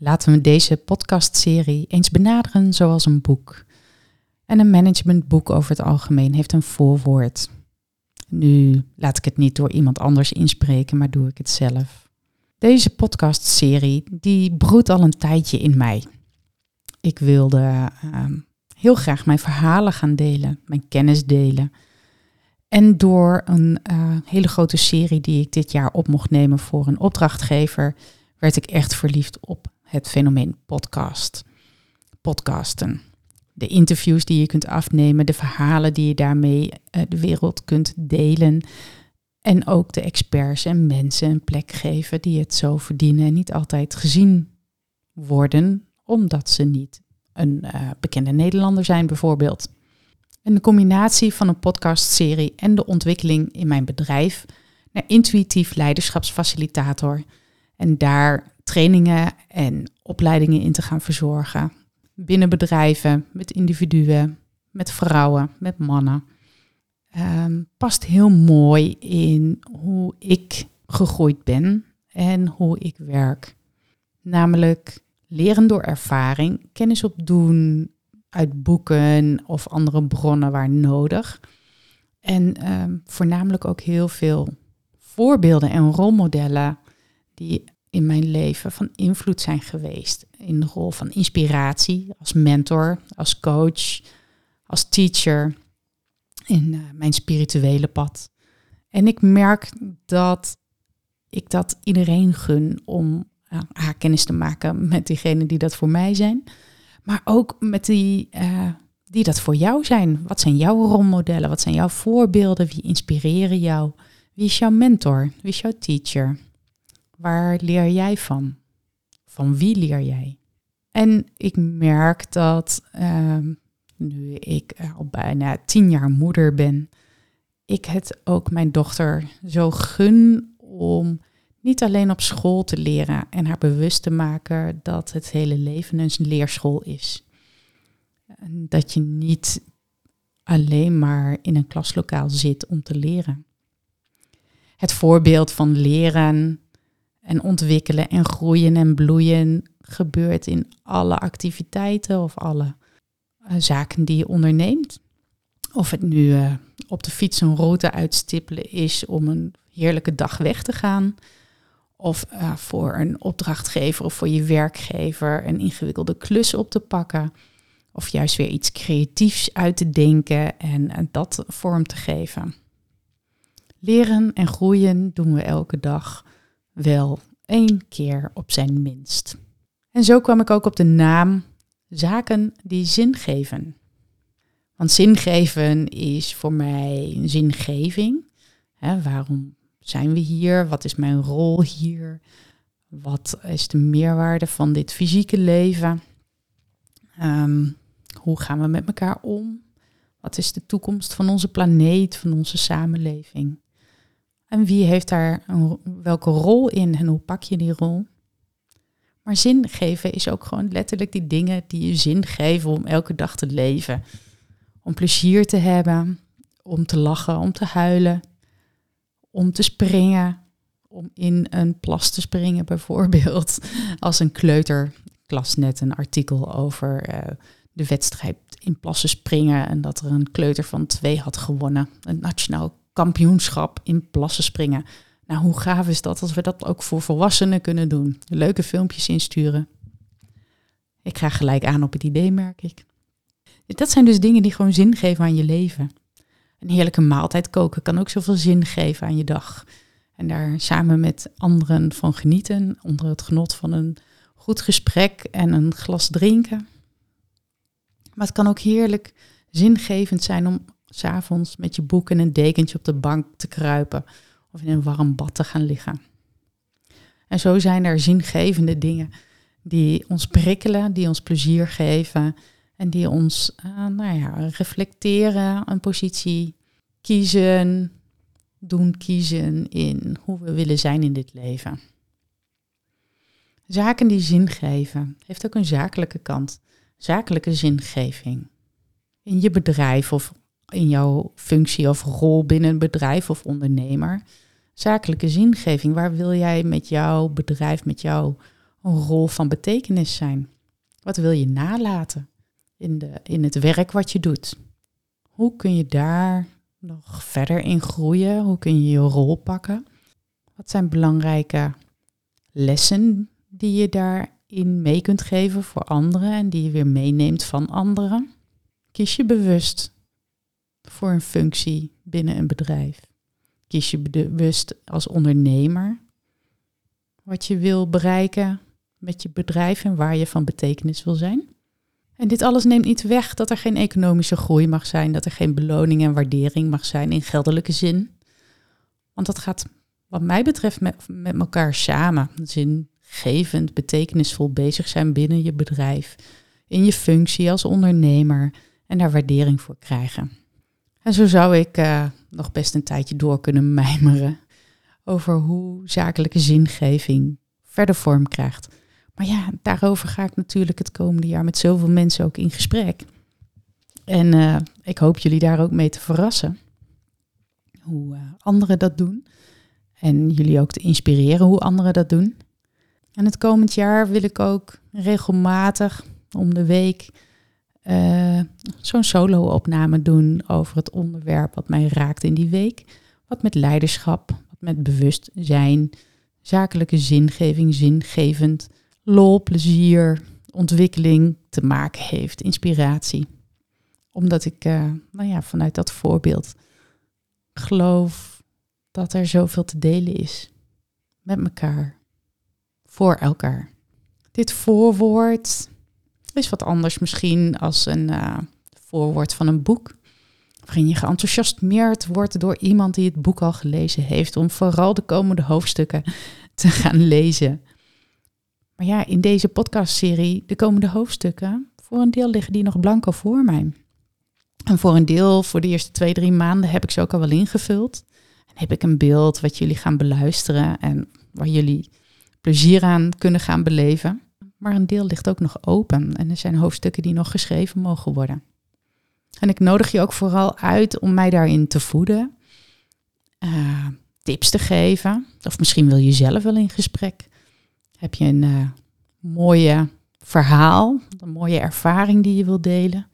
Laten we deze podcastserie eens benaderen zoals een boek. En een managementboek over het algemeen heeft een voorwoord. Nu laat ik het niet door iemand anders inspreken, maar doe ik het zelf. Deze podcastserie die broedt al een tijdje in mij. Ik wilde ehm, heel graag mijn verhalen gaan delen, mijn kennis delen. En door een uh, hele grote serie die ik dit jaar op mocht nemen voor een opdrachtgever, werd ik echt verliefd op het fenomeen podcast. Podcasten. De interviews die je kunt afnemen, de verhalen die je daarmee uh, de wereld kunt delen. En ook de experts en mensen een plek geven die het zo verdienen en niet altijd gezien worden, omdat ze niet een uh, bekende Nederlander zijn bijvoorbeeld. En de combinatie van een podcastserie en de ontwikkeling in mijn bedrijf naar intuïtief leiderschapsfacilitator. En daar trainingen en opleidingen in te gaan verzorgen. Binnen bedrijven, met individuen, met vrouwen, met mannen. Um, past heel mooi in hoe ik gegroeid ben en hoe ik werk. Namelijk leren door ervaring, kennis opdoen uit boeken of andere bronnen waar nodig. En um, voornamelijk ook heel veel voorbeelden en rolmodellen die in mijn leven van invloed zijn geweest. In de rol van inspiratie, als mentor, als coach, als teacher, in uh, mijn spirituele pad. En ik merk dat ik dat iedereen gun om uh, kennis te maken met diegenen die dat voor mij zijn. Maar ook met die uh, die dat voor jou zijn. Wat zijn jouw rolmodellen? Wat zijn jouw voorbeelden? Wie inspireren jou? Wie is jouw mentor? Wie is jouw teacher? Waar leer jij van? Van wie leer jij? En ik merk dat uh, nu ik al bijna tien jaar moeder ben, ik het ook mijn dochter zo gun om niet alleen op school te leren en haar bewust te maken dat het hele leven een leerschool is. Dat je niet alleen maar in een klaslokaal zit om te leren. Het voorbeeld van leren en ontwikkelen en groeien en bloeien gebeurt in alle activiteiten of alle uh, zaken die je onderneemt. Of het nu uh, op de fiets een route uitstippelen is om een heerlijke dag weg te gaan. Of uh, voor een opdrachtgever of voor je werkgever een ingewikkelde klus op te pakken. Of juist weer iets creatiefs uit te denken en, en dat vorm te geven. Leren en groeien doen we elke dag wel één keer op zijn minst. En zo kwam ik ook op de naam zaken die zin geven. Want zin geven is voor mij een zingeving. Waarom zijn we hier? Wat is mijn rol hier? Wat is de meerwaarde van dit fysieke leven? Um, hoe gaan we met elkaar om? Wat is de toekomst van onze planeet, van onze samenleving? En wie heeft daar welke rol in en hoe pak je die rol? Maar zin geven is ook gewoon letterlijk die dingen die je zin geven om elke dag te leven. Om plezier te hebben, om te lachen, om te huilen, om te springen, om in een plas te springen bijvoorbeeld. Als een kleuter, ik net een artikel over uh, de wedstrijd in plassen springen en dat er een kleuter van twee had gewonnen. Een nationaal kampioenschap in plassen springen. Nou, hoe gaaf is dat als we dat ook voor volwassenen kunnen doen? Leuke filmpjes insturen. Ik ga gelijk aan op het idee, merk ik. Dat zijn dus dingen die gewoon zin geven aan je leven. Een heerlijke maaltijd koken kan ook zoveel zin geven aan je dag. En daar samen met anderen van genieten, onder het genot van een goed gesprek en een glas drinken. Maar het kan ook heerlijk zingevend zijn om s'avonds met je boek en een dekentje op de bank te kruipen of in een warm bad te gaan liggen. En zo zijn er zingevende dingen die ons prikkelen, die ons plezier geven en die ons uh, nou ja, reflecteren, een positie kiezen, doen kiezen in hoe we willen zijn in dit leven. Zaken die zin geven, heeft ook een zakelijke kant, zakelijke zingeving. In je bedrijf of in jouw functie of rol binnen een bedrijf of ondernemer. Zakelijke zingeving, waar wil jij met jouw bedrijf, met jouw rol van betekenis zijn? Wat wil je nalaten in, de, in het werk wat je doet? Hoe kun je daar nog verder in groeien? Hoe kun je je rol pakken? Wat zijn belangrijke lessen die je daarin mee kunt geven voor anderen en die je weer meeneemt van anderen? Kies je bewust voor een functie binnen een bedrijf? Kies je bewust als ondernemer wat je wil bereiken met je bedrijf en waar je van betekenis wil zijn? En dit alles neemt niet weg dat er geen economische groei mag zijn, dat er geen beloning en waardering mag zijn in geldelijke zin. Want dat gaat, wat mij betreft, met, elkaar samen. Zingevend, betekenisvol bezig zijn binnen je bedrijf, in je functie als ondernemer en daar waardering voor krijgen. En zo zou ik uh, nog best een tijdje door kunnen mijmeren over hoe zakelijke zingeving verder vorm krijgt. Maar ja, daarover ga ik natuurlijk het komende jaar met zoveel mensen ook in gesprek. En uh, ik hoop jullie daar ook mee te verrassen. Hoe uh, anderen dat doen. En jullie ook te inspireren hoe anderen dat doen. En het komend jaar wil ik ook regelmatig om de week uh, zo'n solo-opname doen over het onderwerp wat mij raakt in die week. Wat met leiderschap, wat met bewustzijn, zakelijke zingeving, zingevend lol, plezier, ontwikkeling te maken heeft, inspiratie. Omdat ik uh, nou ja, vanuit dat voorbeeld geloof dat er zoveel te delen is met elkaar, voor elkaar. Dit voorwoord is wat anders misschien als een uh, voorwoord van een boek. Waarin je geenthousiasmeerd wordt door iemand die het boek al gelezen heeft. Om vooral de komende hoofdstukken te gaan lezen. Maar ja, in deze podcastserie, de komende hoofdstukken, voor een deel liggen die nog blanco voor mij. En voor een deel, voor de eerste twee, drie maanden, heb ik ze ook al wel ingevuld. En heb ik een beeld wat jullie gaan beluisteren en waar jullie plezier aan kunnen gaan beleven. Maar een deel ligt ook nog open en er zijn hoofdstukken die nog geschreven mogen worden. En ik nodig je ook vooral uit om mij daarin te voeden, uh, tips te geven. Of misschien wil je zelf wel in gesprek. Heb je een uh, mooie verhaal, een mooie ervaring die je wilt delen?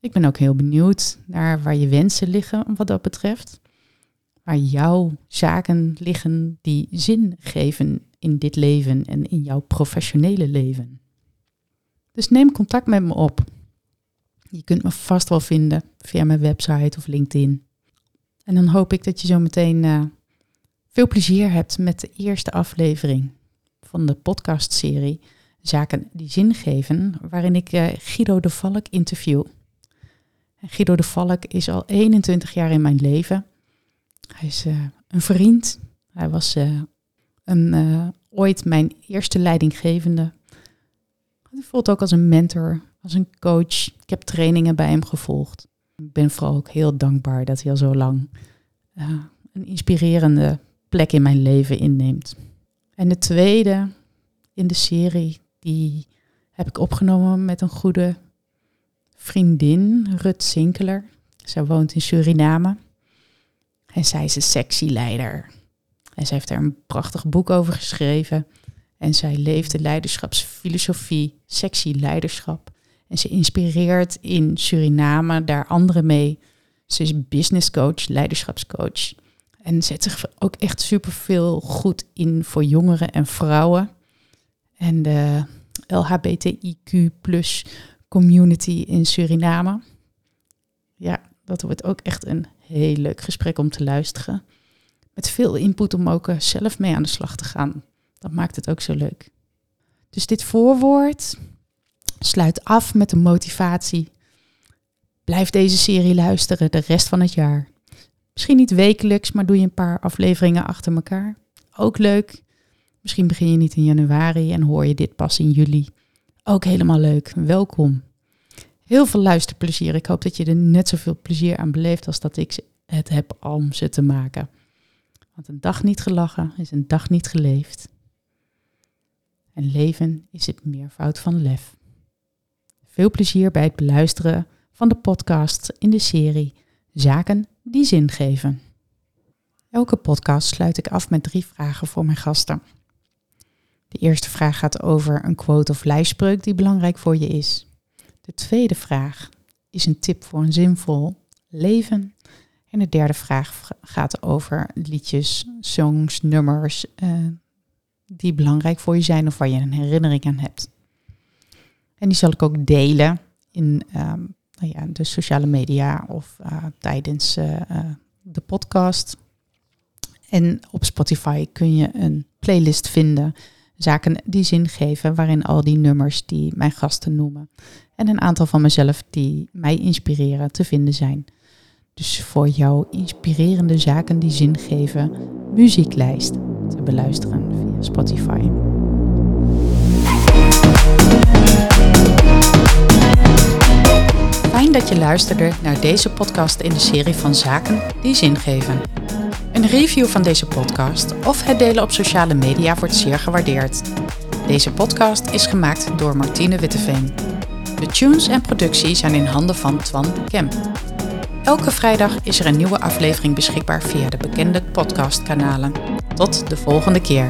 Ik ben ook heel benieuwd naar waar je wensen liggen wat dat betreft. Waar jouw zaken liggen die zin geven in dit leven en in jouw professionele leven. Dus neem contact met me op. Je kunt me vast wel vinden via mijn website of LinkedIn. En dan hoop ik dat je zo meteen uh, veel plezier hebt met de eerste aflevering van de podcastserie Zaken die zin geven, waarin ik uh, Guido de Valk interview. Guido de Valk is al 21 jaar in mijn leven. Hij is uh, een vriend. Hij was een, ooit mijn eerste leidinggevende. Hij voelt ook als een mentor, als een coach. Ik heb trainingen bij hem gevolgd. Ik ben vooral ook heel dankbaar dat hij al zo lang een inspirerende plek in mijn leven inneemt. En de tweede in de serie, die heb ik opgenomen met een goede vriendin, Rut Sinkeler. Zij woont in Suriname. En zij is een sectieleider. En zij heeft daar een prachtig boek over geschreven. En zij leeft de leiderschapsfilosofie, sectie leiderschap. En ze inspireert in Suriname daar anderen mee. Ze is business coach, leiderschapscoach. En zet zich ook echt superveel goed in voor jongeren en vrouwen. En de LHBTIQ community in Suriname. Ja, dat wordt ook echt een heel leuk gesprek om te luisteren. Met veel input om ook zelf mee aan de slag te gaan. Dat maakt het ook zo leuk. Dus dit voorwoord sluit af met de motivatie. Blijf deze serie luisteren de rest van het jaar. Misschien niet wekelijks, maar doe je een paar afleveringen achter elkaar. Ook leuk. Misschien begin je niet in januari en hoor je dit pas in juli. Ook helemaal leuk. Welkom. Heel veel luisterplezier. Ik hoop dat je er net zoveel plezier aan beleeft als dat ik het heb om ze te maken. Want een dag niet gelachen is een dag niet geleefd. En leven is het meervoud van lef. Veel plezier bij het beluisteren van de podcast in de serie Zaken die zin geven. Elke podcast sluit ik af met drie vragen voor mijn gasten. De eerste vraag gaat over een quote of lijfspreuk die belangrijk voor je is. De tweede vraag is een tip voor een zinvol leven. En de derde vraag gaat over liedjes, songs, nummers uh, die belangrijk voor je zijn of waar je een herinnering aan hebt. En die zal ik ook delen in um, nou ja, de sociale media of uh, tijdens uh, de podcast. En op Spotify kun je een playlist vinden, zaken die zin geven, waarin al die nummers die mijn gasten noemen en een aantal van mezelf die mij inspireren te vinden zijn. Dus voor jou inspirerende zaken die zin geven, muzieklijst te beluisteren via Spotify. Fijn dat je luisterde naar deze podcast in de serie van Zaken die zin geven. Een review van deze podcast of het delen op sociale media wordt zeer gewaardeerd. Deze podcast is gemaakt door Martine Witteveen. De tunes en productie zijn in handen van Twan Kemp. Elke vrijdag is er een nieuwe aflevering beschikbaar via de bekende podcastkanalen. Tot de volgende keer.